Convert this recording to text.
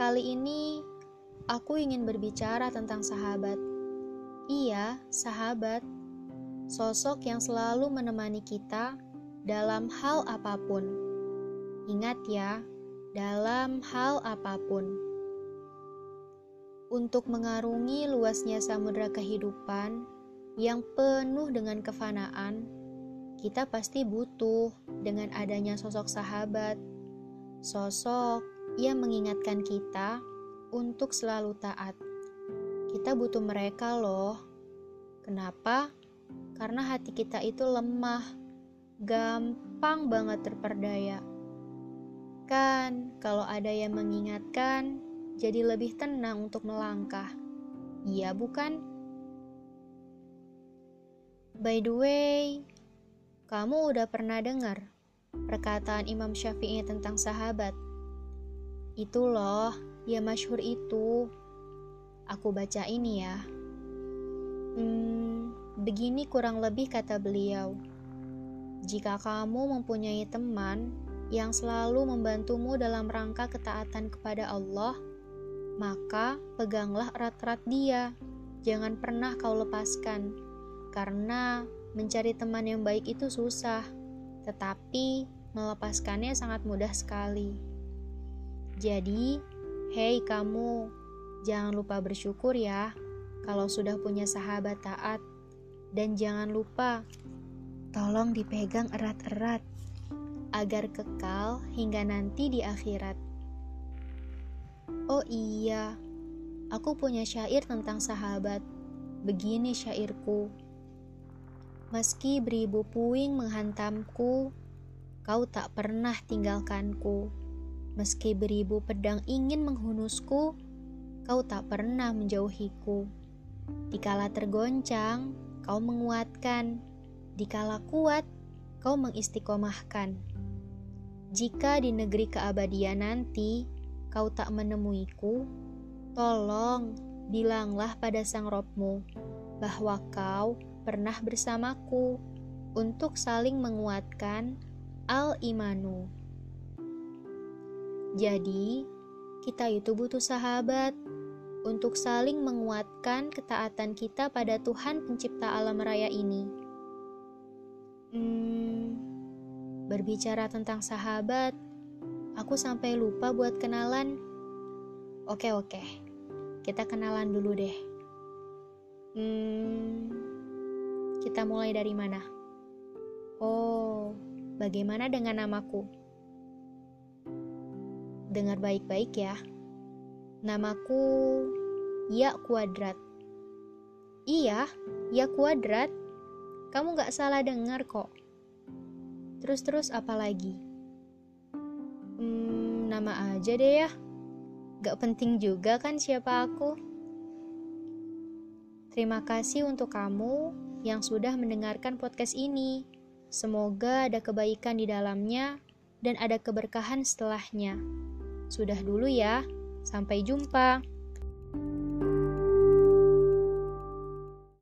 Kali ini aku ingin berbicara tentang sahabat. Iya, sahabat. Sosok yang selalu menemani kita dalam hal apa pun. Ingat ya, dalam hal apa pun. Untuk mengarungi luasnya samudera kehidupan yang penuh dengan kefanaan, kita pasti butuh dengan adanya sosok sahabat. Sosok ia mengingatkan kita untuk selalu taat. Kita butuh mereka loh. Kenapa? Karena hati kita itu lemah, gampang banget terperdaya. Kan, kalau ada yang mengingatkan, jadi lebih tenang untuk melangkah. Iya, bukan? By the way, kamu udah pernah dengar perkataan Imam Syafi'i tentang sahabat? Itu loh, ya masyhur itu. Aku baca ini ya. Hmm, begini kurang lebih kata beliau. Jika kamu mempunyai teman yang selalu membantumu dalam rangka ketaatan kepada Allah, maka peganglah erat-erat dia. Jangan pernah kau lepaskan, karena mencari teman yang baik itu susah, tetapi melepaskannya sangat mudah sekali. Jadi, hei kamu, jangan lupa bersyukur ya kalau sudah punya sahabat taat. Dan jangan lupa, tolong dipegang erat-erat agar kekal hingga nanti di akhirat. Oh iya, aku punya syair tentang sahabat. Begini syairku. Meski beribu puing menghantamku, kau tak pernah tinggalkanku. Meski beribu pedang ingin menghunusku, kau tak pernah menjauhiku. Dikala tergoncang, kau menguatkan. Dikala kuat, kau mengistiqomahkan. Jika di negeri keabadian nanti kau tak menemuiku, tolong bilanglah pada sang robmu bahwa kau pernah bersamaku untuk saling menguatkan al-imanu. Jadi, kita itu butuh sahabat untuk saling menguatkan ketaatan kita pada Tuhan Pencipta alam raya ini. Hmm, berbicara tentang sahabat, aku sampai lupa buat kenalan. Oke, oke, kita kenalan dulu deh. Hmm, kita mulai dari mana? Oh, bagaimana dengan namaku? Dengar baik-baik ya. Namaku Ya Kuadrat. Iya, Ya Kuadrat. Kamu gak salah dengar kok. Terus-terus apa lagi? Hmm, nama aja deh ya. Gak penting juga kan siapa aku. Terima kasih untuk kamu yang sudah mendengarkan podcast ini. Semoga ada kebaikan di dalamnya dan ada keberkahan setelahnya. Sudah dulu ya, sampai jumpa.